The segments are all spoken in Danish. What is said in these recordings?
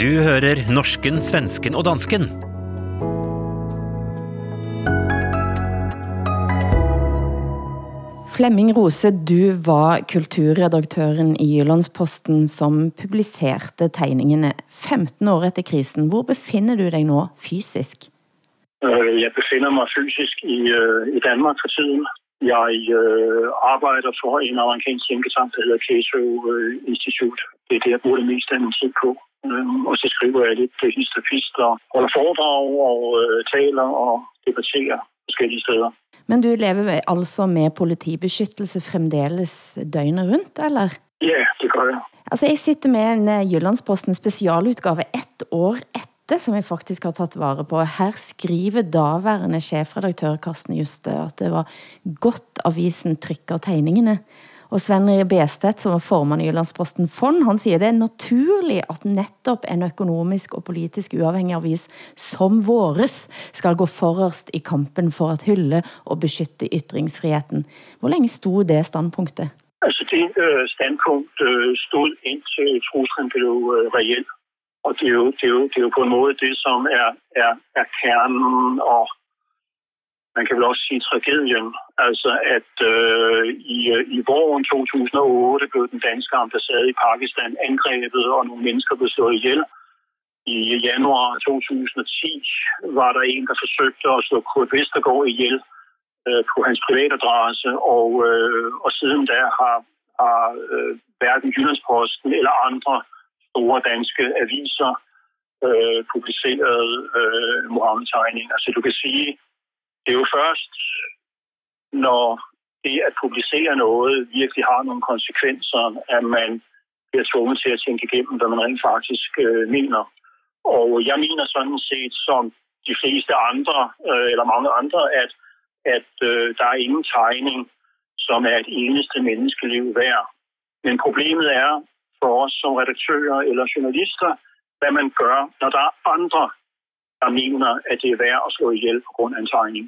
Du hører norsken, svensken og dansken. Flemming Rose, du var kulturredaktøren i Jyllandsposten som publiserte tegningene 15 år efter krisen. Hvor befinder du dig nå fysisk? Øh, jeg befinder mig fysisk i, øh, i Danmark for tiden. Jeg øh, arbejder for en amerikansk tænketank, der hedder Cato øh, Institute. Det er det, jeg bruger det meste af min tid på. Øhm, og så skriver jeg lidt hist og pist og holder foredrag og øh, taler og debatterer forskellige steder. Men du lever altså med politibeskyttelse fremdeles døgnet rundt, eller? Ja, det gør jeg. Altså, jeg sitter med en uh, Jyllandsposten specialudgave ett år efter, som jeg faktisk har taget vare på. Her skriver daværende chefredaktør Karsten Juste, at det var godt avisen trykker tegningene. Og Sven Bestedt, som var formand i Jyllandsposten Fond, han siger, det er naturligt, at netop en økonomisk og politisk uafhængig avis som vores skal gå forrest i kampen for at hylde og beskytte ytringsfriheten. Hvor længe stod det standpunktet? Altså det øh, standpunkt øh, stod indtil truslen blev øh, reelt. Og det er, jo, det, er jo, det er jo på en måde det, som er, er, er kernen og man kan vel også sige tragedien, altså at øh, i, øh, i våren 2008 blev den danske ambassade i Pakistan angrebet, og nogle mennesker blev slået ihjel. I januar 2010 var der en, der forsøgte at slå Kurt Vestergaard ihjel øh, på hans privatadresse, og, øh, og siden da har, har øh, hverken Jyllandsposten eller andre store danske aviser øh, publiceret øh, Mohammed-tegninger. Så du kan sige, det er jo først, når det at publicere noget virkelig har nogle konsekvenser, at man bliver tvunget til at tænke igennem, hvad man rent faktisk øh, mener. Og jeg mener sådan set, som de fleste andre, øh, eller mange andre, at, at øh, der er ingen tegning, som er et eneste menneskeliv værd. Men problemet er for os som redaktører eller journalister, hvad man gør, når der er andre, der mener, at det er værd at slå ihjel på grund af en tegning.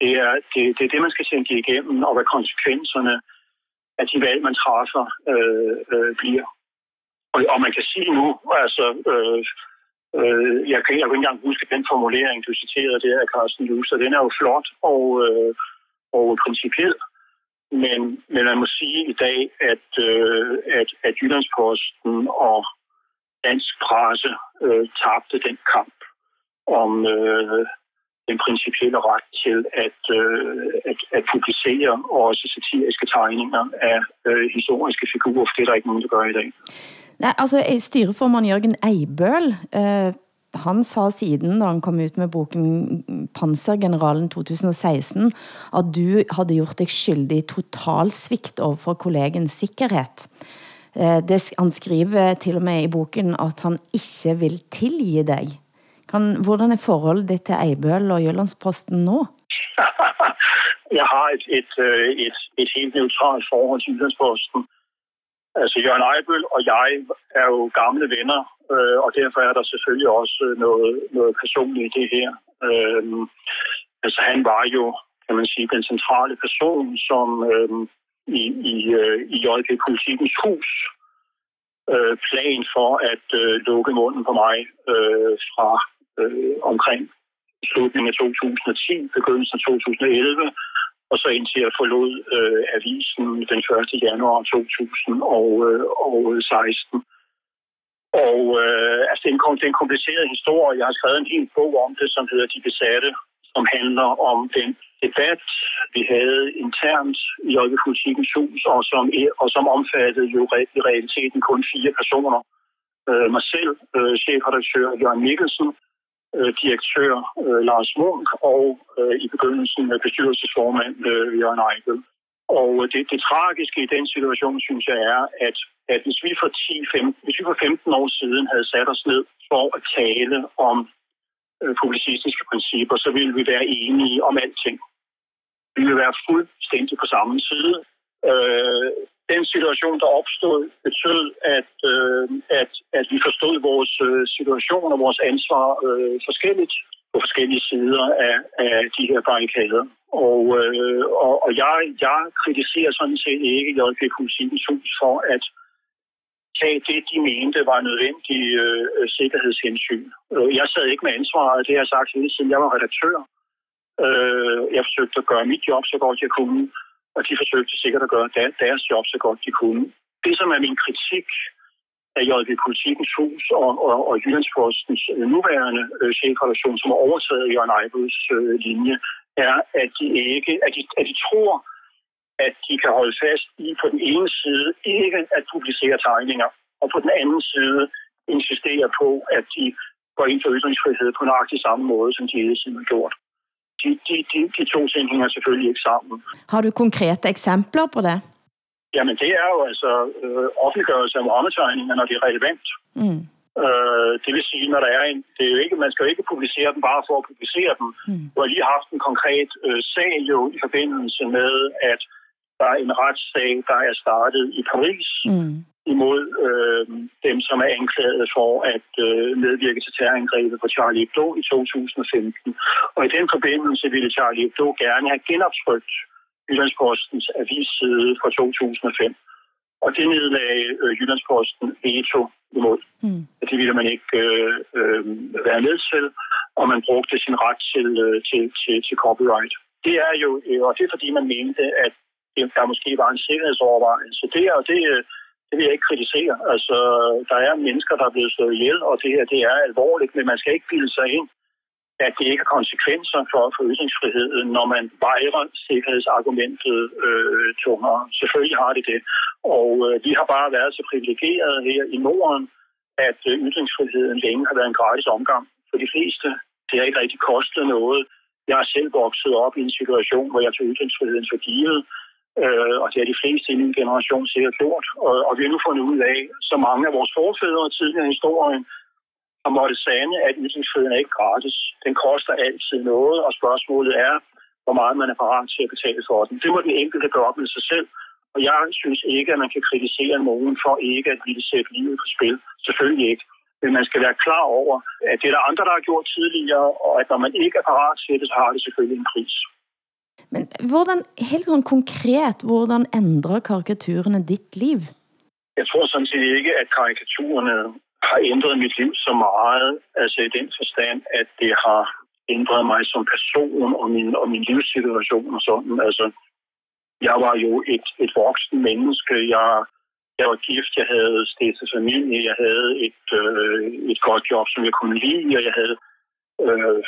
Det er det, det, er det man skal tænke igennem, og hvad konsekvenserne af de valg, man træffer, øh, øh, bliver. Og, og man kan sige nu, altså, øh, øh, jeg, kan, jeg kan ikke engang huske den formulering, du citerede der af Carsten Juster, den er jo flot og, øh, og principiel. Men, men man må sige i dag, at, øh, at, at Jyllandsposten og dansk presse øh, tabte den kamp om, øh, den principielle ret til at, øh, at, at publicere også satiriske tegninger af øh, historiske figurer, for det er der ikke nogen, der gør i dag. Nej, altså eh, styreformand Jørgen Eibøl, øh, eh, han sa siden, da han kom ut med boken Pansergeneralen 2016, at du havde gjort dig skyldig i total svigt overfor kollegens sikkerhed. Eh, det, han skriver til og med i boken, at han ikke vil tilgive dig. Kan, hvordan er forholdet ditt til Eibøl og Jyllandsposten nu? jeg har et, et, øh, et, et helt neutralt forhold til Jyllandsposten. Altså Jørgen Eibøl og jeg er jo gamle venner, øh, og derfor er der selvfølgelig også noget, noget personligt i det her. Øh, altså han var jo, kan man sige, den centrale person, som øh, i, i, øh, i JP Politikens Hus øh, plan for at øh, lukke munden på mig øh, fra øh, omkring slutningen af 2010, begyndelsen af 2011, og så indtil jeg forlod øh, avisen den 1. januar 2016. Øh, og øh, altså, det, er en, det er en kompliceret historie. Jeg har skrevet en hel bog om det, som hedder De Besatte, som handler om den debat, vi havde internt i Aalborg Hus, og som, og som omfattede jo i realiteten kun fire personer. Øh, mig selv, øh, chefredaktør Jørgen Mikkelsen, øh, direktør øh, Lars Munk og øh, i begyndelsen med bestyrelsesformand øh, Jørgen Eichel. Og øh, det, det tragiske i den situation, synes jeg, er, at, at hvis, vi for 10, 15, hvis vi for 15 år siden havde sat os ned for at tale om øh, publicistiske principper, så ville vi være enige om alting. Vi ville være fuldstændig på samme side. Øh, den situation, der opstod, betød, at, øh, at, at vi forstod vores øh, situation og vores ansvar øh, forskelligt på forskellige sider af, af de her barrikader. Og, øh, og, og jeg, jeg kritiserer sådan set ikke JP Politikens Hus for, at tage det, de mente var nødvendige øh, sikkerhedshensyn. Øh, jeg sad ikke med ansvaret, det har jeg sagt hele tiden. Jeg var redaktør. Øh, jeg forsøgte at gøre mit job så godt jeg kunne, og de forsøgte sikkert at gøre deres job så godt de kunne. Det, som er min kritik af JV Politikens Hus og, og, og Jyllandspostens øh, nuværende øh, chefredaktion, som har overtaget Jørgen Ejbøds øh, linje, er, at de ikke, at de, at de tror, at de kan holde fast i på den ene side ikke at publicere tegninger, og på den anden side insistere på, at de går ind for ytringsfrihed på nøjagtig samme måde, som de hele tiden har gjort. De, de, de, de to ting hænger selvfølgelig ikke sammen. Har du konkrete eksempler på det? Jamen det er jo altså øh, offentliggørelse af Mohammed-tegninger, når det er relevant. Mm. Øh, det vil sige, når der er en, det er jo ikke, man skal jo ikke publicere dem bare for at publicere dem. Mm. Du har lige haft en konkret øh, sag jo i forbindelse med, at der er en retssag, der er startet i Paris mm. Imod øh, dem, som er anklaget for at øh, medvirke til terrorangrebet på Charlie Hebdo i 2015. Og i den forbindelse ville Charlie Hebdo gerne have genoptrykt Jyllandspostens avisside fra 2005. Og det nedlagde øh, Jyllandsposten veto imod. Mm. Det ville man ikke øh, øh, være med til, og man brugte sin ret til, øh, til, til, til copyright. Det er jo, øh, og det er fordi man mente, at der måske var en sikkerhedsovervejelse. Det, og det, øh, det vil jeg ikke kritisere. Altså, der er mennesker, der er blevet slået ihjel, og det her det er alvorligt, men man skal ikke bilde sig ind, at det ikke har konsekvenser for, for ytringsfriheden, når man vejrer sikkerhedsargumentet øh, tungere. Selvfølgelig har det det. Og øh, vi har bare været så privilegerede her i Norden, at øh, ytringsfriheden længe har været en gratis omgang for de fleste. Det har ikke rigtig kostet noget. Jeg har selv vokset op i en situation, hvor jeg tog ytringsfriheden for givet, øh, og det har de fleste i min generation sikkert gjort. Og, og vi har nu fundet ud af, så mange af vores forfædre tidligere i historien har måttet sande, at ytringsfriheden er ikke gratis. Den koster altid noget, og spørgsmålet er, hvor meget man er parat til at betale for den. Det må den enkelte gøre op med sig selv. Og jeg synes ikke, at man kan kritisere nogen for ikke at ville sætte livet på spil. Selvfølgelig ikke. Men man skal være klar over, at det er der andre, der har gjort tidligere, og at når man ikke er parat til det, så har det selvfølgelig en pris. Men hvordan, helt sådan konkret, hvordan ændrer karikaturerne dit liv? Jeg tror sådan set ikke, at karikaturerne har ændret mit liv så meget, altså i den forstand, at det har ændret mig som person og min, og min livssituation og sådan. Altså, jeg var jo et, et voksen menneske. Jeg, jeg var gift, jeg havde stiftet familie, jeg havde et, øh, et godt job, som jeg kunne lide, og jeg havde øh,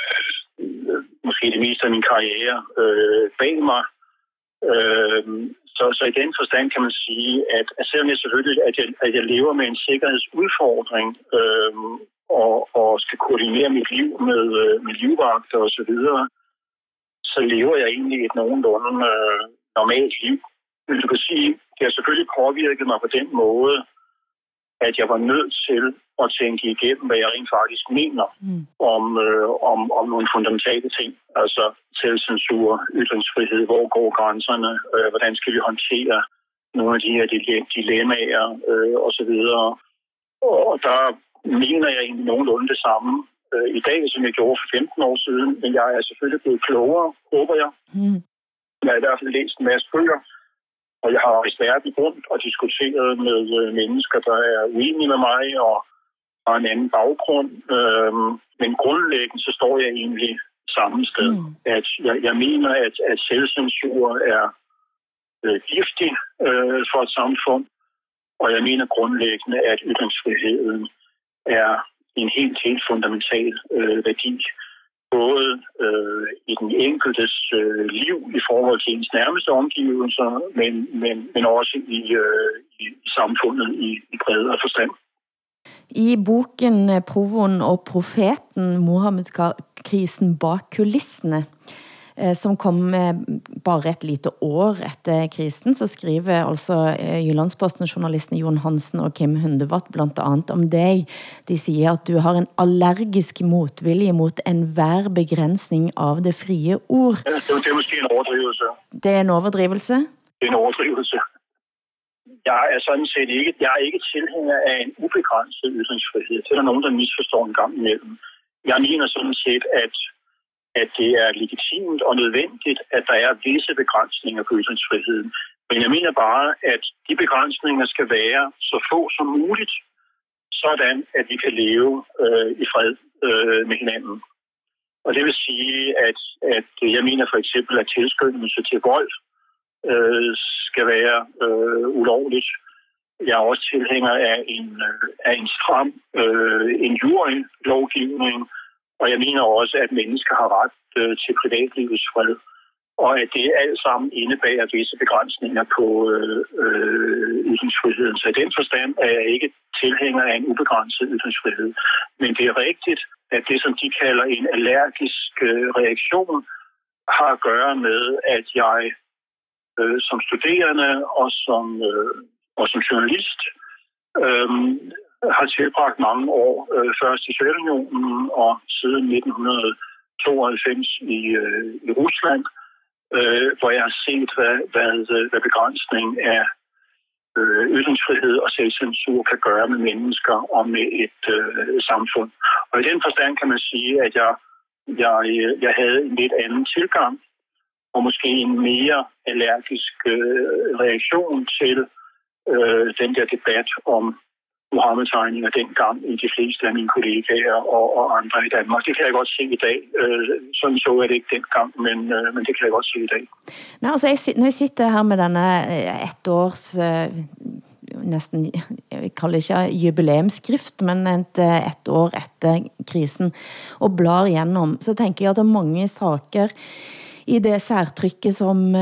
måske det meste af min karriere øh, bag mig. Øh, så, så i den forstand kan man sige, at, at selvom jeg selvfølgelig at jeg, at jeg lever med en sikkerhedsudfordring øh, og, og skal koordinere mit liv med, øh, med livvagter og så videre, så lever jeg egentlig et nogenlunde øh, normalt liv. Men du kan sige, det har selvfølgelig påvirket mig på den måde, at jeg var nødt til at tænke igennem, hvad jeg rent faktisk mener mm. om, øh, om, om nogle fundamentale ting. Altså selvcensur, ytringsfrihed, hvor går grænserne, øh, hvordan skal vi håndtere nogle af de her dilemmaer øh, osv. Og der mener jeg egentlig nogenlunde det samme øh, i dag, som jeg gjorde for 15 år siden. Men jeg er selvfølgelig blevet klogere, håber jeg. Mm. Jeg har i hvert fald læst en masse bøger, og jeg har rejst verden rundt og diskuteret med øh, mennesker, der er uenige med mig og har en anden baggrund. Øhm, men grundlæggende så står jeg egentlig samme sted. Mm. At jeg, jeg mener, at, at selvcensur er øh, giftig øh, for et samfund, og jeg mener grundlæggende, at ytringsfriheden er en helt, helt fundamental øh, værdi både øh, i den enkeltes øh, liv i forhold til ens nærmeste omgivelser, men, men, men også i, øh, i samfundet i, i bredere forstand. I boken eh, Provoen og profeten, Mohammed-krisen bak kulissene, som kom bare et lite år efter krisen, så skriver altså eh, Jyllandsposten-journalisten Jon Hansen og Kim Hundevatt blandt andet om dig. De siger, at du har en allergisk motvilje mot enhver begrænsning av det frie ord. Ja, det er måske en overdrivelse. Det er en overdrivelse? Det er en overdrivelse. Jeg er sådan set ikke, jeg er ikke tilhænger af en ubegrænset ytringsfrihed. Det er der nogen, der misforstår en gang imellem. Jeg mener sådan set, at at det er legitimt og nødvendigt, at der er visse begrænsninger på ytringsfriheden. Men jeg mener bare, at de begrænsninger skal være så få som muligt, sådan at vi kan leve øh, i fred øh, med hinanden. Og det vil sige, at, at jeg mener for eksempel, at tilskyndelse til vold øh, skal være øh, ulovligt. Jeg er også tilhænger af en, øh, af en stram øh, injurielovgivning, lovgivning, og jeg mener også, at mennesker har ret øh, til privatlivets fred og at det alt sammen indebærer visse begrænsninger på øh, øh, ytringsfriheden. Så i den forstand er jeg ikke tilhænger af en ubegrænset ytringsfrihed. Men det er rigtigt, at det, som de kalder en allergisk øh, reaktion, har at gøre med, at jeg øh, som studerende og som, øh, og som journalist øh, har tilbragt mange år, øh, først i Sovjetunionen og siden 1992 i, øh, i Rusland, øh, hvor jeg har set, hvad, hvad, hvad begrænsning af øh, ytringsfrihed og selvcensur kan gøre med mennesker og med et øh, samfund. Og i den forstand kan man sige, at jeg, jeg, jeg havde en lidt anden tilgang og måske en mere allergisk øh, reaktion til øh, den der debat om Mohammed-tegninger dengang i de fleste af mine kollegaer og, og andre i Danmark. Det kan jeg godt se i dag. Øh, sådan så jeg det ikke dengang, men, øh, men det kan jeg godt se i dag. Nej, altså, jeg, når jeg sitter her med denne øh, et ett års øh, eh, næsten, jeg kalder ikke jubileumsskrift, men et, øh, et år efter krisen, og blar igennem, så tænker jeg, at der er mange saker i det særtrykket, som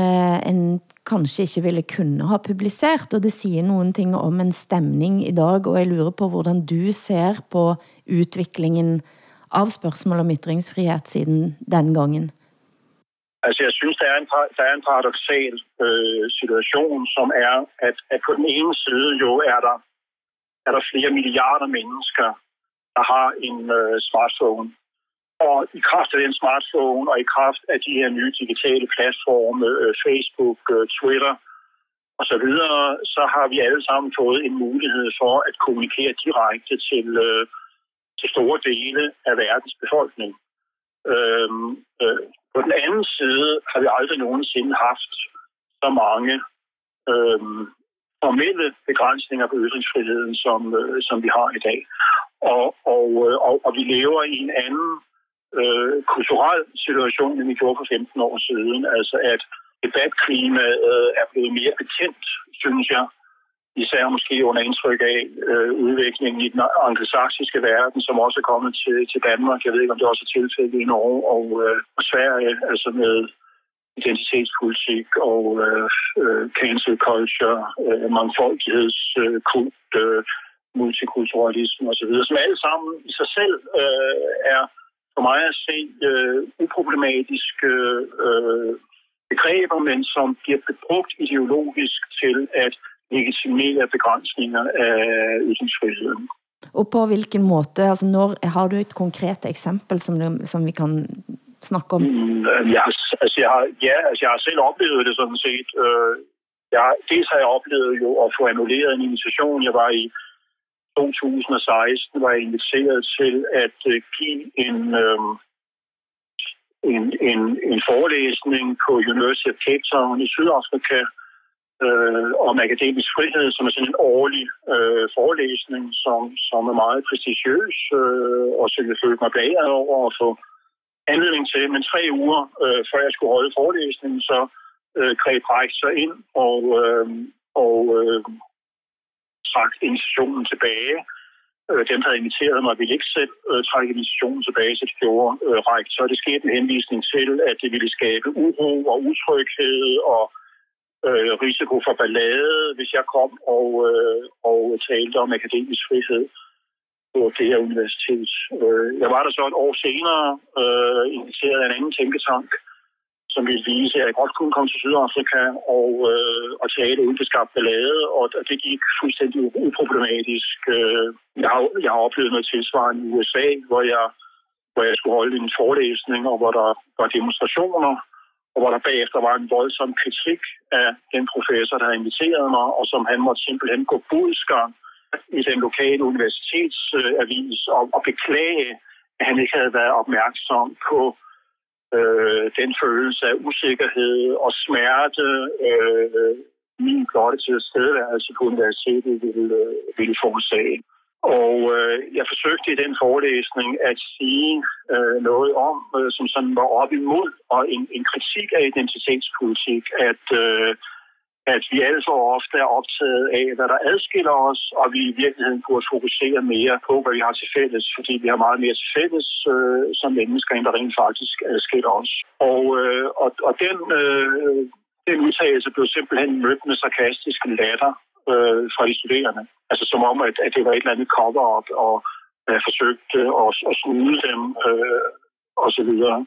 en kanskje ikke ville kunne ha publisert, og det siger nogen ting om en stemning i dag, og jeg lurer på, hvordan du ser på udviklingen av spørgsmål om ytringsfrihed siden den gangen. Altså, jeg synes, der er en, der er en paradoxal øh, situation, som er, at, at på den ene side jo er der, er der flere milliarder mennesker, der har en øh, smartphone. Og i kraft af den smartphone og i kraft af de her nye digitale platforme, øh, Facebook, øh, Twitter og så videre, så har vi alle sammen fået en mulighed for at kommunikere direkte til, øh, til store dele af verdens befolkning. Øhm, øh, på den anden side har vi aldrig nogensinde haft så mange øhm, formelle begrænsninger på ytringsfriheden, som, øh, som vi har i dag. Og, og, og, og vi lever i en anden øh, kulturel situation, end vi gjorde for 15 år siden. Altså at debatklimaet øh, er blevet mere bekendt, synes jeg. Især måske under indtryk af øh, udviklingen i den anglosaksiske verden, som også er kommet til, til Danmark. Jeg ved ikke, om det også er tilfældet i Norge og, øh, og Sverige, altså med identitetspolitik og øh, øh, cancel culture, øh, mangfoldighedskult, øh, multikulturalisme osv., som alle sammen i sig selv øh, er for mig at se øh, uproblematiske øh, begreber, men som bliver brugt ideologisk til at legitimere begrænsninger af ytringsfriheden. Og på hvilken måde? Altså, når, har du et konkret eksempel, som, som vi kan snakke om? Mm, jeg, altså, jeg har, ja, altså, jeg har selv oplevet det sådan set. Øh, jeg, dels har jeg oplevet jo at få annulleret en invitation. Jeg var i 2016 var jeg inviteret til at øh, give en, øh, en, en, en forelæsning på University of Cape Town i Sydafrika øh, om akademisk frihed, som er sådan en årlig øh, forelæsning, som, som er meget prestigiøs, øh, og så jeg følte mig blæret over at få anledning til. Men tre uger øh, før jeg skulle holde forelæsningen, så øh, greb Reich så ind og, øh, og øh, trak invitationen tilbage. Øh, dem, der havde inviteret mig, ville ikke selv øh, trække invitationen tilbage, så det gjorde øh, række. Så det skete en henvisning til, at det ville skabe uro og utryghed og øh, risiko for ballade, hvis jeg kom og, øh, og talte om akademisk frihed på det her universitet. Øh, jeg var der så et år senere, øh, inviteret af en anden tænketank, som ville vise, at jeg godt kunne komme til Sydafrika og, øh, og tale uden beskabt ballade, og det gik fuldstændig uproblematisk. Øh, jeg, har, jeg har oplevet noget tilsvarende i USA, hvor jeg, hvor jeg skulle holde en forelæsning, og hvor der var demonstrationer, og hvor der bagefter var en voldsom kritik af den professor, der havde inviteret mig, og som han måtte simpelthen gå budskab i den lokale universitetsavis øh, og, og beklage, at han ikke havde været opmærksom på øh, den følelse af usikkerhed og smerte øh, min blotte tilstedeværelse på universitetet ville, øh, ville forårsage. Og øh, jeg forsøgte i den forelæsning at sige øh, noget om, øh, som sådan var op imod, og en, en kritik af identitetspolitik, at, øh, at vi alt for ofte er optaget af, hvad der adskiller os, og vi i virkeligheden burde fokusere mere på, hvad vi har til fælles, fordi vi har meget mere til fælles øh, som mennesker, end der rent faktisk adskiller os. Og, øh, og, og den, øh, den udtalelse blev simpelthen mødt med sarkastisk latter øh, fra de studerende. Altså som om, at, at det var et eller andet cover-up, og øh, forsøgte at, at snude dem, øh, og så videre.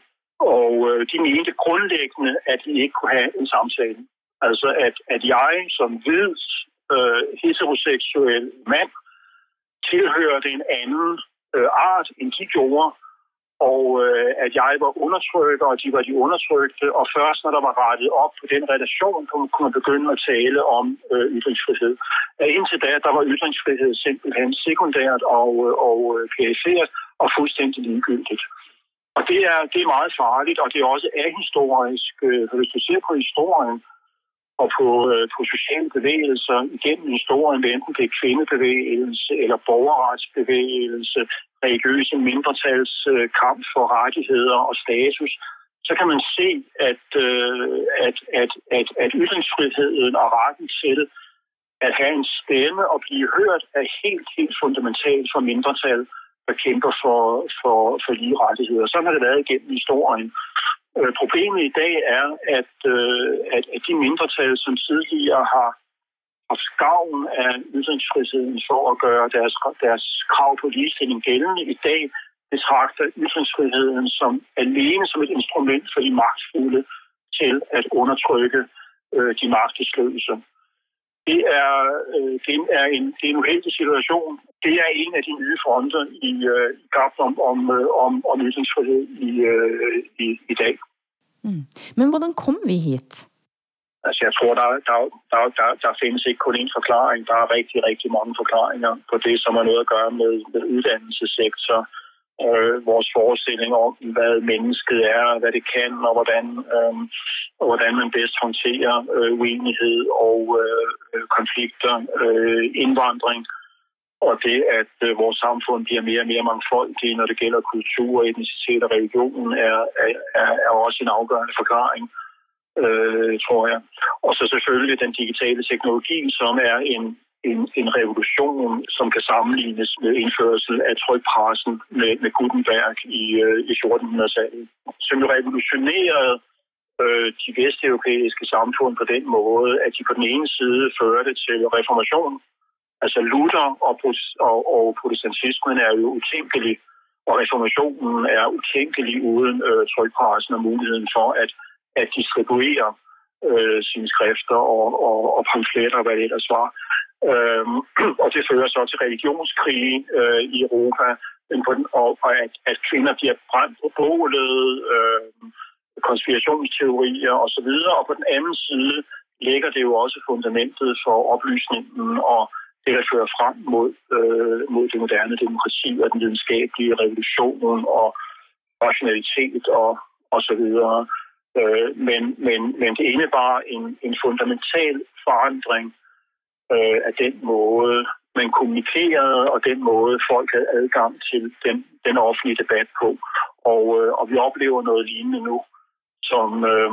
Og øh, de mente grundlæggende, at vi ikke kunne have en samtale. Altså at, at jeg som hvid øh, heteroseksuel mand tilhørte en anden øh, art, end de gjorde, og øh, at jeg var undertrykt, og de var de undertrykte, og først når der var rettet op på den relation, kunne man begynde at tale om øh, ytringsfrihed. At indtil da, der var ytringsfrihed simpelthen sekundært og, øh, og øh, perifert og fuldstændig ligegyldigt. Og det er, det er meget farligt, og det er også ahistorisk, øh, hvis du ser på historien, og på, øh, på sociale bevægelser igennem historien, enten det er kvindebevægelse eller borgerretsbevægelse, religiøse mindretals øh, kamp for rettigheder og status, så kan man se, at, øh, at, at, at, at ytringsfriheden og retten til at have en stemme og blive hørt er helt, helt fundamentalt for mindretal, der kæmper for, for, for lige rettigheder. Sådan har det været igennem historien. Øh, problemet i dag er, at, øh, at, at de mindretal, som tidligere har haft gavn af ytringsfriheden for at gøre deres, deres krav på ligestilling gældende i dag, betragter ytringsfriheden som alene som et instrument for de magtfulde til at undertrykke øh, de magtesløse. Det er, øh, det, er en, det er en uheldig situation. Det er en af de nye fronter i, øh, i kampen om, om, øh, om, om ytringsfrihed i, øh, i, i dag. Mm. Men hvordan kom vi hit? Altså jeg tror, der, der, der, der, der findes ikke kun én forklaring. Der er rigtig, rigtig mange forklaringer på det, som har noget at gøre med, med uddannelsessektor, øh, vores forestilling om, hvad mennesket er, hvad det kan, og hvordan, øh, og hvordan man bedst håndterer øh, uenighed og øh, konflikter, øh, indvandring, og det, at øh, vores samfund bliver mere og mere mangfoldigt, når det gælder kultur, etnicitet og religion, er, er, er også en afgørende forklaring øh, tror jeg. Og så selvfølgelig den digitale teknologi, som er en, en, en revolution, som kan sammenlignes med indførelsen af trykpressen med, med Gutenberg i, øh, i 1400-tallet, som jo revolutionerede øh, de vesteuropæiske samfund på den måde, at de på den ene side førte til reformation. Altså Luther og, og, og protestantismen er jo utænkelig, og reformationen er utænkelig uden øh, trykpressen og muligheden for at at distribuere øh, sine skrifter og, og, og pamfletter, hvad det ellers var. Øhm, og det fører så til religionskrig øh, i Europa, men på den, og, og at, at kvinder bliver brændt på bålet, øh, konspirationsteorier osv., og på den anden side ligger det jo også fundamentet for oplysningen og det, der fører frem mod, øh, mod det moderne demokrati og den videnskabelige revolution og rationalitet og, og så videre. Øh, men, men, men det indebar en, en fundamental forandring øh, af den måde, man kommunikerede, og den måde, folk havde adgang til den, den offentlige debat på. Og, øh, og vi oplever noget lignende nu, som, øh,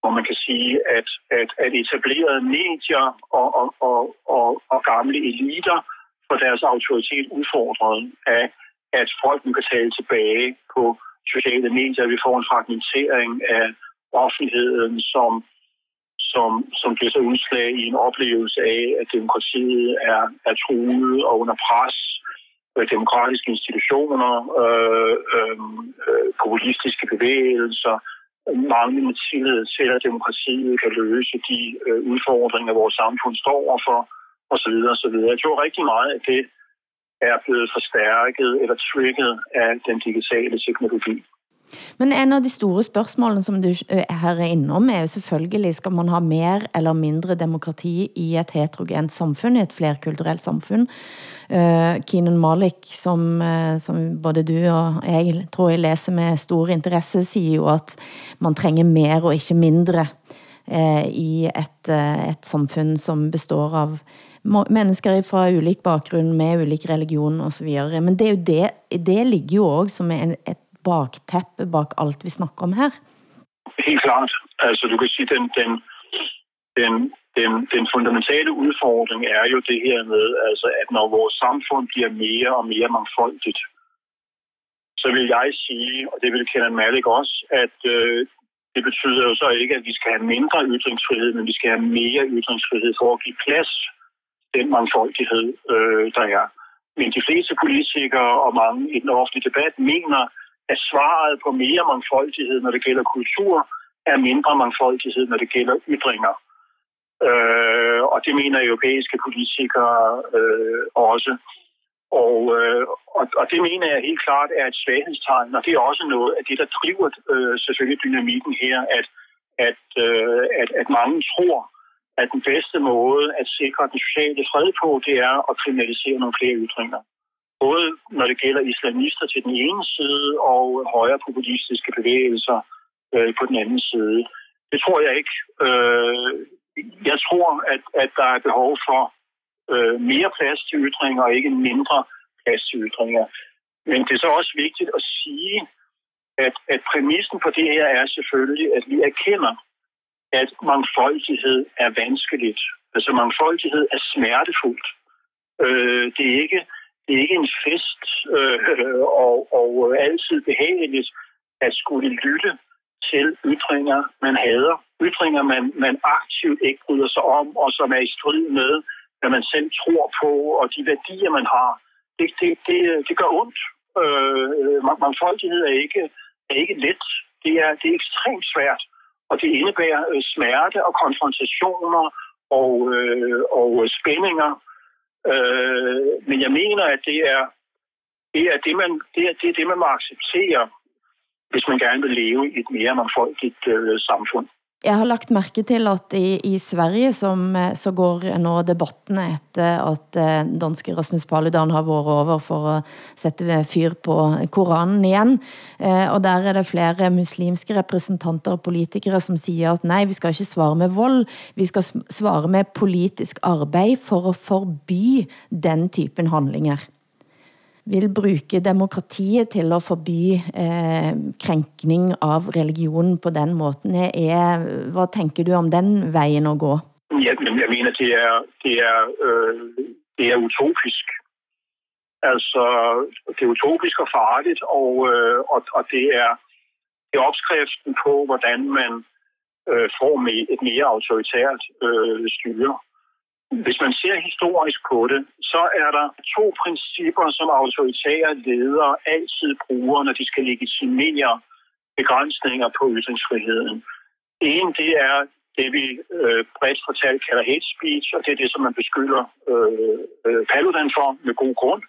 hvor man kan sige, at, at, at etablerede medier og, og, og, og, og gamle eliter får deres autoritet udfordret af, at folk nu kan tale tilbage på sociale medier. Vi får en fragmentering af offentligheden, som, som, som bliver så udslag i en oplevelse af, at demokratiet er, er truet og under pres øh, demokratiske institutioner, øh, øh, øh populistiske bevægelser, manglende tillid til, at demokratiet kan løse de øh, udfordringer, vores samfund står overfor, osv. osv. Jeg tror rigtig meget, at det er blevet forstærket eller trigget af den digitale teknologi. Men en av de store spørgsmålene som du eh, her er innom er jo selvfølgelig, skal man ha mer eller mindre demokrati i et heterogent samfund, i et flerkulturelt samfund? Uh, eh, Keenan Malik, som, uh, som både du og jeg tror jeg læser med stor interesse, siger jo at man trænger mer og ikke mindre eh, i et, uh, et samfund som består av mennesker fra ulik bakgrund med ulik religion og så videre. Men det, er jo det, det ligger jo også som en, et bakteppe bak alt vi snakker om her. Helt klart. Altså du kan sige, den, den, den, den, den fundamentale udfordring er jo det her med, altså, at når vores samfund bliver mere og mere mangfoldigt, så vil jeg sige, og det vil Kenan Malik også, at øh, det betyder jo så ikke, at vi skal have mindre ytringsfrihed, men vi skal have mere ytringsfrihed for at give plads den mangfoldighed, øh, der er. Men de fleste politikere og mange i den offentlige debat mener, at svaret på mere mangfoldighed, når det gælder kultur, er mindre mangfoldighed, når det gælder ytringer. Øh, og det mener europæiske politikere øh, også. Og, øh, og, og det mener jeg helt klart er et svaghedstegn, og det er også noget af det, der driver øh, selvfølgelig dynamikken her, at, at, øh, at, at mange tror, at den bedste måde at sikre den sociale fred på, det er at kriminalisere nogle flere ytringer. Både når det gælder islamister til den ene side og højre populistiske bevægelser øh, på den anden side. Det tror jeg ikke. Øh, jeg tror, at, at der er behov for øh, mere plads til ytringer og ikke mindre plads til ytringer. Men det er så også vigtigt at sige, at, at præmissen for det her er selvfølgelig, at vi erkender, at mangfoldighed er vanskeligt. Altså mangfoldighed er smertefuldt. Øh, det, er ikke, det er ikke en fest øh, og, og altid behageligt at skulle lytte til ytringer, man hader. Ytringer, man, man aktivt ikke bryder sig om, og som er i strid med, hvad man selv tror på, og de værdier, man har. Det, det, det, det gør ondt. Øh, mangfoldighed er ikke, er ikke let. Det er, det er ekstremt svært, og det indebærer øh, smerte og konfrontationer og, øh, og spændinger. Øh, men jeg mener, at det er det, er det, man, det, er, det, er det, man må acceptere, hvis man gerne vil leve i et mere mangfoldigt øh, samfund. Jeg har lagt mærke til, at i, i Sverige som, eh, så går nå debatten efter, at eh, danske Rasmus Paludan har været over for at sætte fyr på Koranen igen. Eh, og der er det flere muslimske repræsentanter og politikere, som siger, at nej, vi skal ikke svare med vold, vi skal svare med politisk arbejde for at forby den typen handlinger vil bruge demokratiet til at forby eh, krænkning av religion på den måten. Er, hvad tænker du om den vejen at gå? Ja, men jeg mener, det er, det er, øh, det er utopisk. Altså, det er utopisk og farligt, og, øh, og, og det, er, det er opskriften på, hvordan man øh, får med et mere autoritært øh, styre. Hvis man ser historisk på det, så er der to principper, som autoritære ledere altid bruger, når de skal legitimere begrænsninger på ytringsfriheden. En, det er det, vi øh, bredt fortalt kalder hate speech, og det er det, som man beskylder øh, øh, Paludan for med god grund.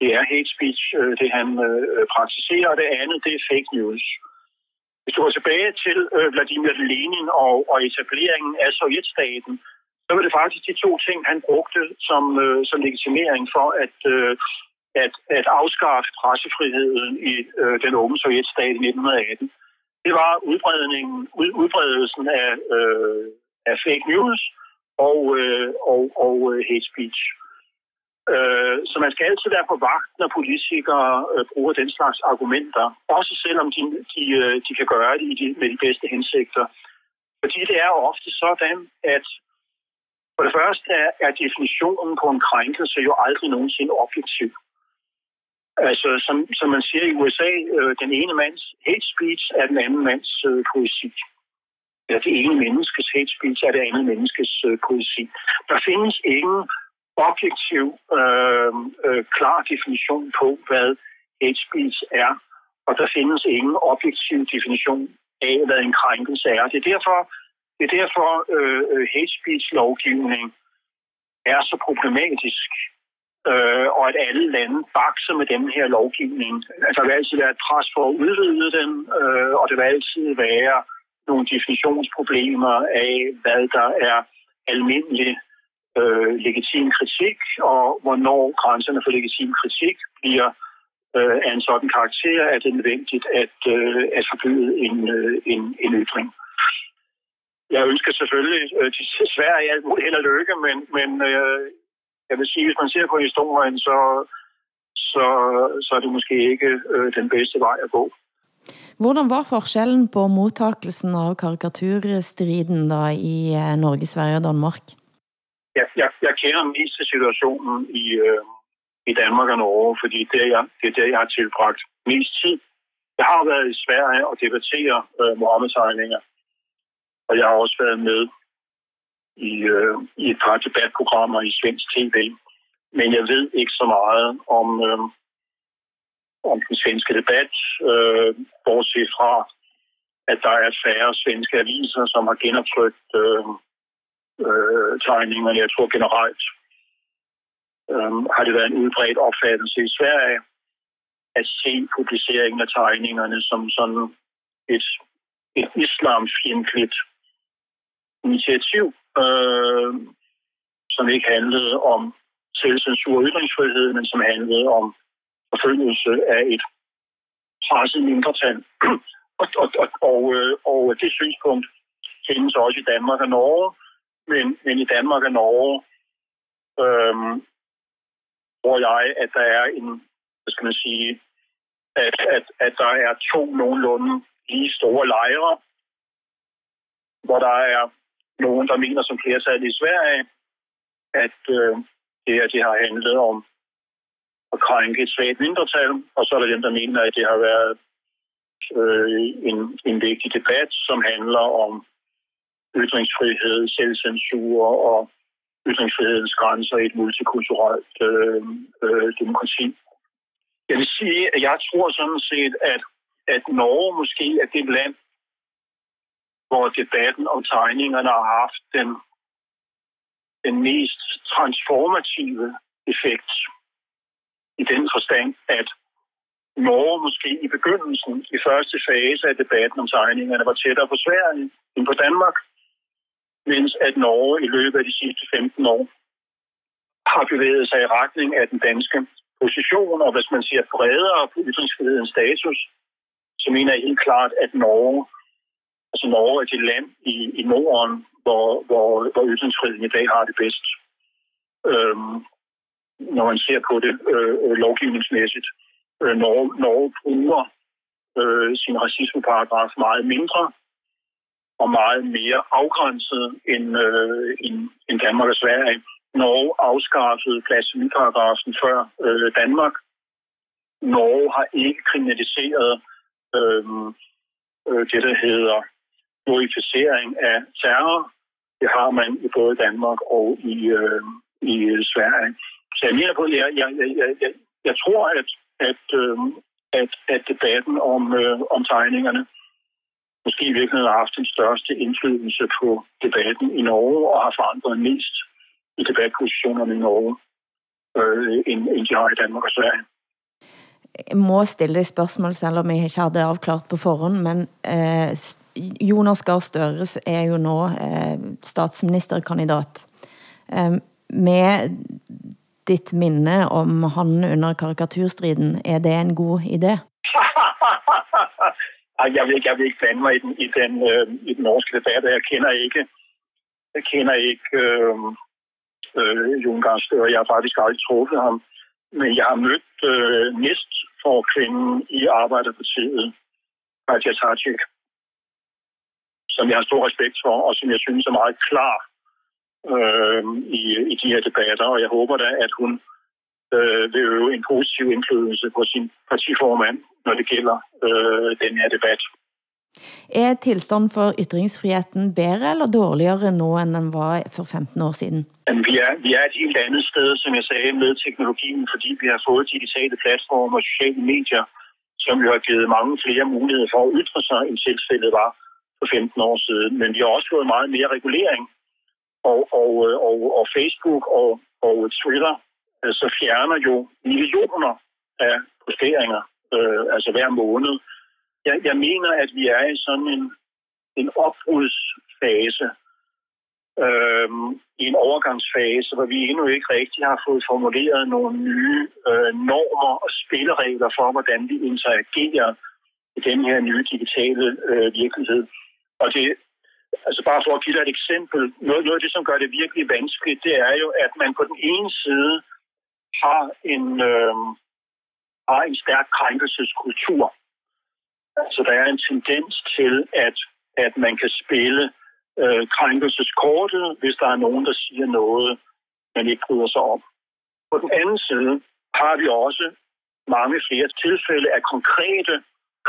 Det er hate speech, øh, det han øh, praktiserer, og det andet, det er fake news. Hvis du går tilbage til øh, Vladimir Lenin og, og etableringen af Sovjetstaten, så var det faktisk de to ting, han brugte som, øh, som legitimering for at, øh, at, at afskaffe pressefriheden i øh, den unge sovjetstat i 1918. Det var udbredningen, ud, udbredelsen af, øh, af fake news og, øh, og, og øh, hate speech. Øh, så man skal altid være på vagt, når politikere øh, bruger den slags argumenter, også selvom de, de, øh, de kan gøre det med de bedste hensigter. Fordi det er ofte sådan, at for det første er, er definitionen på en krænkelse jo aldrig nogensinde objektiv. Altså, som, som man siger i USA, øh, den ene mands hate speech er den anden mands øh, poesi. Ja, det ene menneskes hate speech er det andet menneskes øh, poesi. Der findes ingen objektiv, øh, øh, klar definition på, hvad hate speech er, og der findes ingen objektiv definition af, hvad en krænkelse er. Det er derfor, det er derfor, øh, øh, hate speech-lovgivning er så problematisk, øh, og at alle lande bakser med den her lovgivning. Altså, der vil altid være et pres for at udvide den, øh, og det vil altid være nogle definitionsproblemer af, hvad der er almindelig øh, legitim kritik, og hvornår grænserne for legitim kritik bliver øh, af en sådan karakter, at det er nødvendigt at, øh, at forbyde en, øh, en, en ytring jeg ønsker selvfølgelig øh, Sverige alt muligt held og lykke, men, men øh, jeg vil sige, hvis man ser på historien, så, så, så er det måske ikke øh, den bedste vej at gå. Hvordan var forskellen på mottakelsen av karikaturstriden da i eh, Norge, Sverige og Danmark? Jeg, jeg, jeg kender mest til situationen i, øh, i Danmark og Norge, fordi det er, jeg, det er der, jeg har tilbragt mest tid. Jeg har været i Sverige og debattere øh, Mohammed-tegninger, og jeg har også været med i, øh, i et par debatprogrammer i svensk tv. Men jeg ved ikke så meget om, øh, om den svenske debat, øh, bortset fra, at der er færre svenske aviser, som har genoptrykt øh, øh, tegningerne. Jeg tror generelt øh, har det været en udbredt opfattelse i Sverige at se publiceringen af tegningerne som sådan et, et islamfjendtligt initiativ, øh, som ikke handlede om selvcensur og ytringsfrihed, men som handlede om forfølgelse af et presset mindretal. og, og, og, og, øh, og det synspunkt findes også i Danmark og Norge, men, men i Danmark og Norge øh, tror jeg, at der er en, hvad skal man sige, at, at, at der er to nogenlunde lige store lejre, hvor der er nogen, der mener som flertal i Sverige, at øh, det her det har handlet om at krænke et svagt mindretal, og så er der dem, der mener, at det har været øh, en, en vigtig debat, som handler om ytringsfrihed, selvcensur og ytringsfrihedens grænser i et multikulturelt øh, øh, demokrati. Jeg vil sige, at jeg tror sådan set, at, at Norge måske er det land, hvor debatten om tegningerne har haft den, den mest transformative effekt. I den forstand, at Norge måske i begyndelsen, i første fase af debatten om tegningerne, var tættere på Sverige end på Danmark, mens at Norge i løbet af de sidste 15 år har bevæget sig i retning af den danske position, og hvis man siger bredere på ytringsfrihedens status, så mener jeg helt klart, at Norge Altså Norge er det land i, i Norden, hvor, hvor, hvor ytringsfriheden i dag har det bedst. Øhm, når man ser på det øh, lovgivningsmæssigt. Øh, Norge, Norge bruger øh, sin racismeparagraf meget mindre og meget mere afgrænset end, øh, end, end Danmark og Sverige. Norge afskaffede blasfemiparagrafen før øh, Danmark. Norge har ikke kriminaliseret øh, øh, det, der hedder glorificering af terror. Det har man i både Danmark og i, øh, i øh, Sverige. Så jeg mener på, at jeg, jeg, jeg, jeg, jeg tror, at, at, øh, at, at debatten om, øh, om tegningerne måske i virkeligheden har haft den største indflydelse på debatten i Norge og har forandret mest i debatpositionerne i Norge, øh, end, end de har i Danmark og Sverige. Jeg må stille spørgsmål, selvom jeg ikke havde afklart på forhånd, men eh, Jonas Gahr Støre er jo nå eh, statsministerkandidat. Eh, med ditt minne om han under karikaturstriden, er det en god idé? jeg, vil, jeg vil ikke blande mig i den, i den, øh, i den norske debat. Jeg kender ikke, jeg kender ikke øh, øh, Jon Gahr Støre. Jeg har faktisk aldrig truffet ham. Men jeg har mødt øh, næst for kvinden i Arbejderpartiet, Katja Tajik, som jeg har stor respekt for, og som jeg synes er meget klar øh, i, i de her debatter. Og jeg håber da, at hun øh, vil øve en positiv indflydelse på sin partiformand, når det gælder øh, den her debat. Er tilstand for ytringsfriheten bedre eller dårligere nu, end den var for 15 år siden? Vi, er, vi er et helt andet sted, som jeg sagde, med teknologien, fordi vi har fået digitale platforme og sociale medier, som jo har givet mange flere muligheder for at ytre sig, end tilfældet var for 15 år siden. Men vi har også fået meget mere regulering. Og, og, øh, og, og Facebook og, og Twitter øh, så fjerner jo millioner af posteringer, øh, altså hver måned. Jeg, jeg mener, at vi er i sådan en, en opbrudsfase, øh, i en overgangsfase, hvor vi endnu ikke rigtig har fået formuleret nogle nye øh, normer og spilleregler for, hvordan vi interagerer i den her nye digitale øh, virkelighed. Og det, Altså bare for at give dig et eksempel. Noget, noget af det, som gør det virkelig vanskeligt, det er jo, at man på den ene side har en, øh, har en stærk krænkelseskultur. Altså der er en tendens til, at, at man kan spille øh, krænkelseskortet, hvis der er nogen, der siger noget, man ikke bryder sig om. På den anden side har vi også mange flere tilfælde af konkrete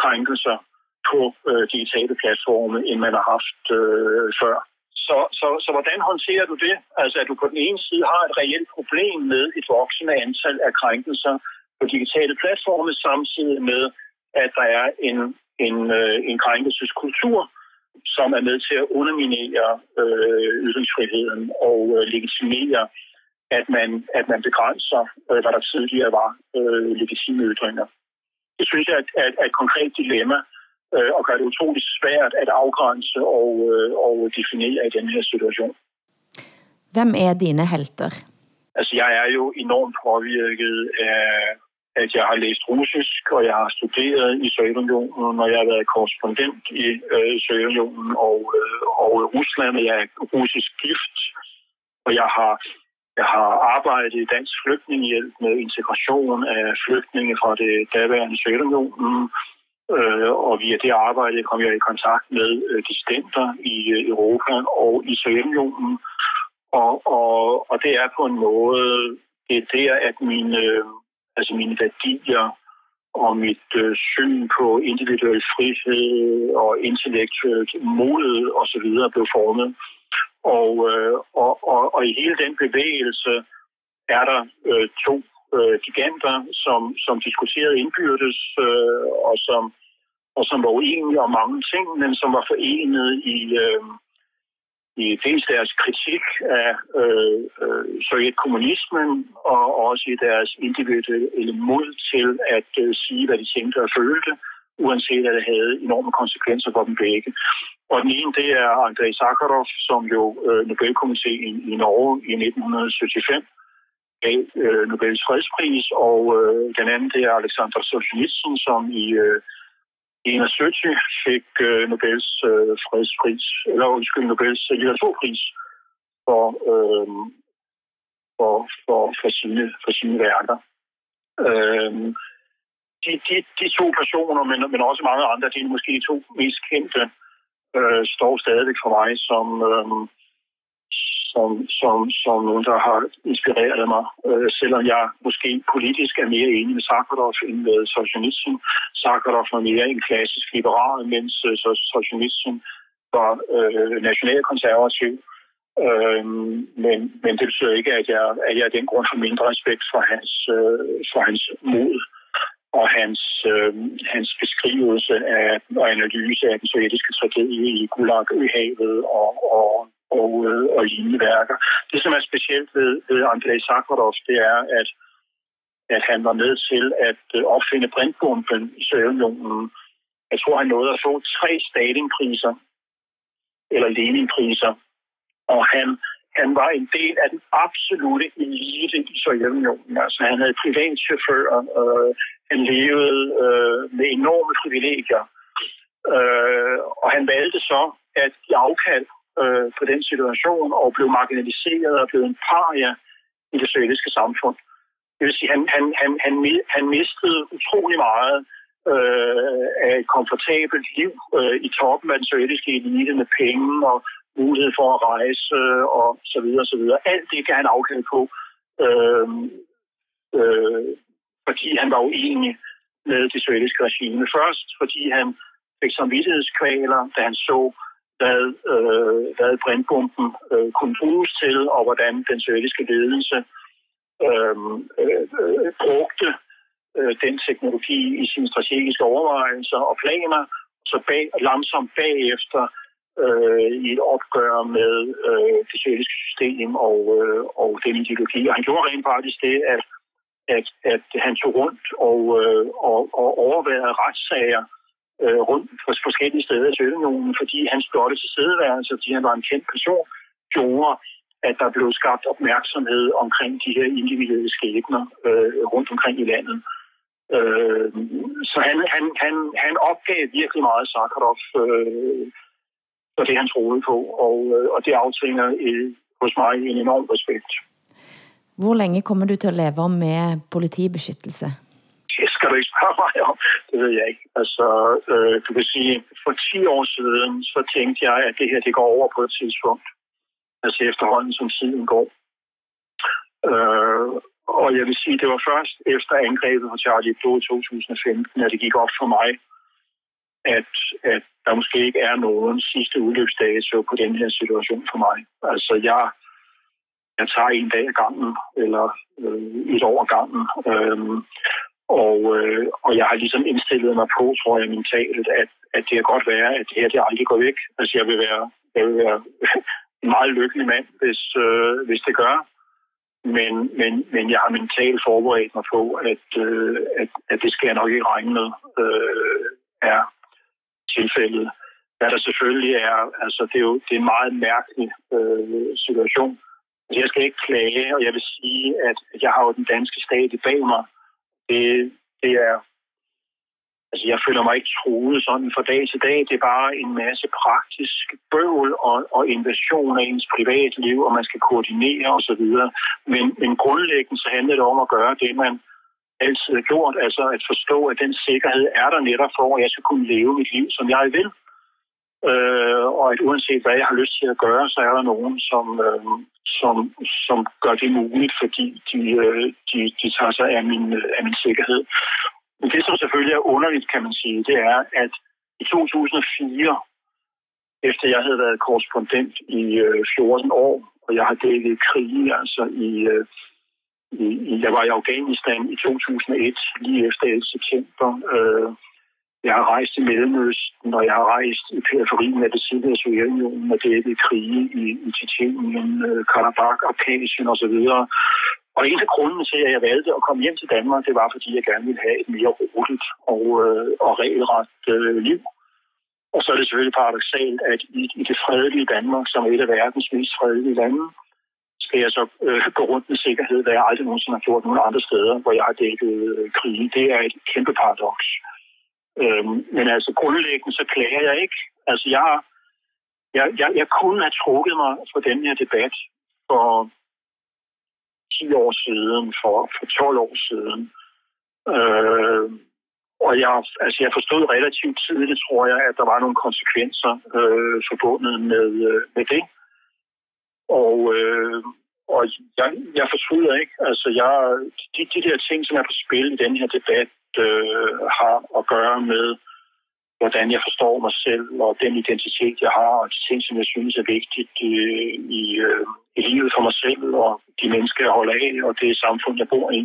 krænkelser på øh, digitale platforme, end man har haft øh, før. Så, så, så hvordan håndterer du det? Altså at du på den ene side har et reelt problem med et voksende antal af krænkelser på digitale platforme, samtidig med, at der er en, en, øh, en krænkelseskultur, som er med til at underminere øh, ytringsfriheden og øh, legitimere, at man, at man begrænser, øh, hvad der tidligere var øh, legitime ytringer. Det synes jeg er, et, er et konkret dilemma, øh, og gør det utroligt svært at afgrænse og, øh, og definere i den her situation. Hvem er dine helter? Altså, jeg er jo enormt påvirket af, at jeg har læst russisk, og jeg har studeret i Sovjetunionen, og jeg har været korrespondent i øh, Sovjetunionen og, øh, og Rusland, og jeg er russisk gift, og jeg har jeg har arbejdet i Dansk Flygtningehjælp med integration af flygtninge fra det daværende Sovjetunionen, Øh, og via det arbejde kom jeg i kontakt med øh, dissidenter i øh, Europa og i Sovjetunionen. Og, og, og det er på en måde, det er der, at mine, øh, altså mine værdier og mit øh, syn på individuel frihed og intellektuelt mod og så videre blev formet. Og, øh, og, og, og i hele den bevægelse er der øh, to øh, giganter, som, som diskuterede indbyrdes, øh, og som og som var uenige om mange ting, men som var forenet i, øh, i dels deres kritik af øh, øh, sovjetkommunismen, og også i deres individuelle mod til at øh, sige, hvad de tænkte og følte, uanset at det havde enorme konsekvenser for dem begge. Og den ene, det er Andrei Sakharov, som jo øh, Nobelkomiteen i Norge i 1975 gav øh, Nobels fredspris, og øh, den anden, det er Alexander Solzhenitsyn, som i øh, 71 fik øh, Nobels øh, fredspris, eller undskyld, Nobels øh, litteraturpris for, øh, for, for, for, sine, for sine værker. Øh, de, de, de to personer, men, men også mange andre, de er måske de to mest kendte, øh, står stadigvæk for mig som, øh, som, som, som nogen, der har inspireret mig. Øh, selvom jeg måske politisk er mere enig med Sakharov end med Solzhenitsyn. Sakharov var mere en klassisk liberal, mens øh, Solzhenitsyn var øh, nationalkonservativ. Øh, men, men det betyder ikke, at jeg, at jeg af den grund har mindre respekt for hans, øh, for hans mod og hans, øh, hans beskrivelse af og analyse af den sovjetiske tragedie i Gulag i havet og, og og, øh, og lignende værker. Det, som er specielt ved, ved Andrei Sakharov, det er, at, at han var med til at øh, opfinde brintbomben i Sovjetunionen. Jeg tror, han nåede at få tre Stalin-priser, eller Lenin-priser. Og han, han var en del af den absolute elite i Sovjetunionen. Altså, han havde privatchauffører, øh, han levede øh, med enorme privilegier. Øh, og han valgte så at give afkald øh, på den situation og blev marginaliseret og blev en paria i det sovjetiske samfund. Det vil sige, han, han, han, han, han mistede utrolig meget øh, af et komfortabelt liv øh, i toppen af den sovjetiske elite med penge og mulighed for at rejse øh, og så videre, og så videre. Alt det kan han afkende på, øh, øh, fordi han var uenig med det sovjetiske regime. Først fordi han fik samvittighedskvaler, da han så hvad, øh, hvad brintbomben øh, kunne bruges til, og hvordan den sovjetiske ledelse øhm, øh, øh, brugte øh, den teknologi i sine strategiske overvejelser og planer, så bag, langsomt bagefter øh, i et opgør med øh, det sovjetiske system og, øh, og den ideologi. Og han gjorde rent faktisk det, at, at, at han tog rundt og, øh, og, og overværede retssager øh, rundt på forskellige steder i Sovjetunionen, fordi hans blotte tilstedeværelse, fordi han var en kendt person, gjorde, at der blev skabt opmærksomhed omkring de her individuelle skæbner øh, rundt omkring i landet. Øh, så han, han, han, han opgav virkelig meget Sakharov, øh, for det, han troede på, og, øh, og det aftvinger øh, hos mig en enorm respekt. Hvor længe kommer du til at leve med politibeskyttelse? Det skal du ikke spørge mig om. Det ved jeg ikke. Altså, øh, du kan sige, for 10 år siden, så tænkte jeg, at det her det går over på et tidspunkt. Altså efterhånden, som tiden går. Øh, og jeg vil sige, det var først efter angrebet på Charlie Hebdo i 2015, at det gik op for mig, at, at der måske ikke er nogen sidste udløbsdato på den her situation for mig. Altså, jeg, jeg tager en dag ad gangen, eller øh, et år ad gangen. Øh, og, øh, og jeg har ligesom indstillet mig på, tror jeg, mentalt, at, at det kan godt være, at det her det aldrig går væk. Altså, jeg vil være, jeg vil være en meget lykkelig mand, hvis, øh, hvis det gør. Men, men, men jeg har mentalt forberedt mig på, at, øh, at, at det skal jeg nok ikke regne med, øh, er tilfældet. Hvad der selvfølgelig er, altså det er jo det er en meget mærkelig øh, situation. Altså, jeg skal ikke klage, og jeg vil sige, at jeg har jo den danske stat bag mig. Det, det er Altså, jeg føler mig ikke troet sådan fra dag til dag. Det er bare en masse praktisk bøvl og, og invasion af ens privatliv, og man skal koordinere osv. Men, men grundlæggende så handler det om at gøre det, man altid har gjort. Altså at forstå, at den sikkerhed er der netop for, at jeg skal kunne leve mit liv, som jeg vil. Øh, og at uanset hvad jeg har lyst til at gøre, så er der nogen, som, øh, som, som gør det muligt, fordi de, øh, de, de tager sig af min, øh, af min sikkerhed. Men det, som selvfølgelig er underligt, kan man sige, det er, at i 2004, efter jeg havde været korrespondent i øh, 14 år, og jeg har dækket krige, altså i, øh, i, i, jeg var i Afghanistan i 2001, lige efter 11. september. Øh, jeg har rejst i Mellemøsten, og jeg har rejst i periferien af det tidligere Sovjetunionen og dækket krige i, i Tjetjenien, øh, Karabakh, Abkhazien osv. Og en af grunden til, at jeg valgte at komme hjem til Danmark, det var, fordi jeg gerne ville have et mere roligt og, øh, og regelret øh, liv. Og så er det selvfølgelig paradoxalt, at i, i det fredelige Danmark, som er et af verdens mest fredelige lande, skal jeg så øh, gå rundt med sikkerhed, hvad jeg aldrig nogensinde har gjort nogen andre steder, hvor jeg har dækket øh, krige. Det er et kæmpe paradoks. Øhm, men altså grundlæggende, så klager jeg ikke. Altså jeg, jeg, jeg, jeg kunne have trukket mig fra den her debat for 10 år siden, for, for 12 år siden. Øh, og jeg, altså jeg forstod relativt tidligt, tror jeg, at der var nogle konsekvenser øh, forbundet med, øh, med det. Og, øh, og jeg, jeg fortryder ikke. Altså jeg, de, de der ting, som er på spil i den her debat, øh, har at gøre med, hvordan jeg forstår mig selv, og den identitet, jeg har, og de ting, som jeg synes er vigtigt øh, i, øh, i livet for mig selv, og de mennesker, jeg holder af, og det samfund, jeg bor i.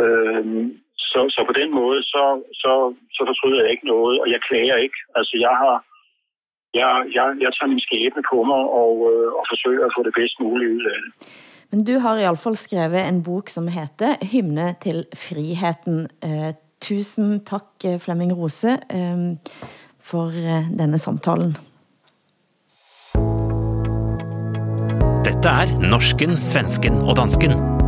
Øh, så, så på den måde, så, så, så fortryder jeg ikke noget, og jeg klager ikke. Altså, jeg har jeg, jeg, jeg tager min skæbne på mig og, øh, og forsøger at få det bedst muligt ud af det. Men du har i alle fall skrevet en bok, som heter Hymne til friheten. Eh, tusen tak, eh, Flemming Rose, eh, for eh, denne samtalen. Dette er Norsken, Svensken og Dansken.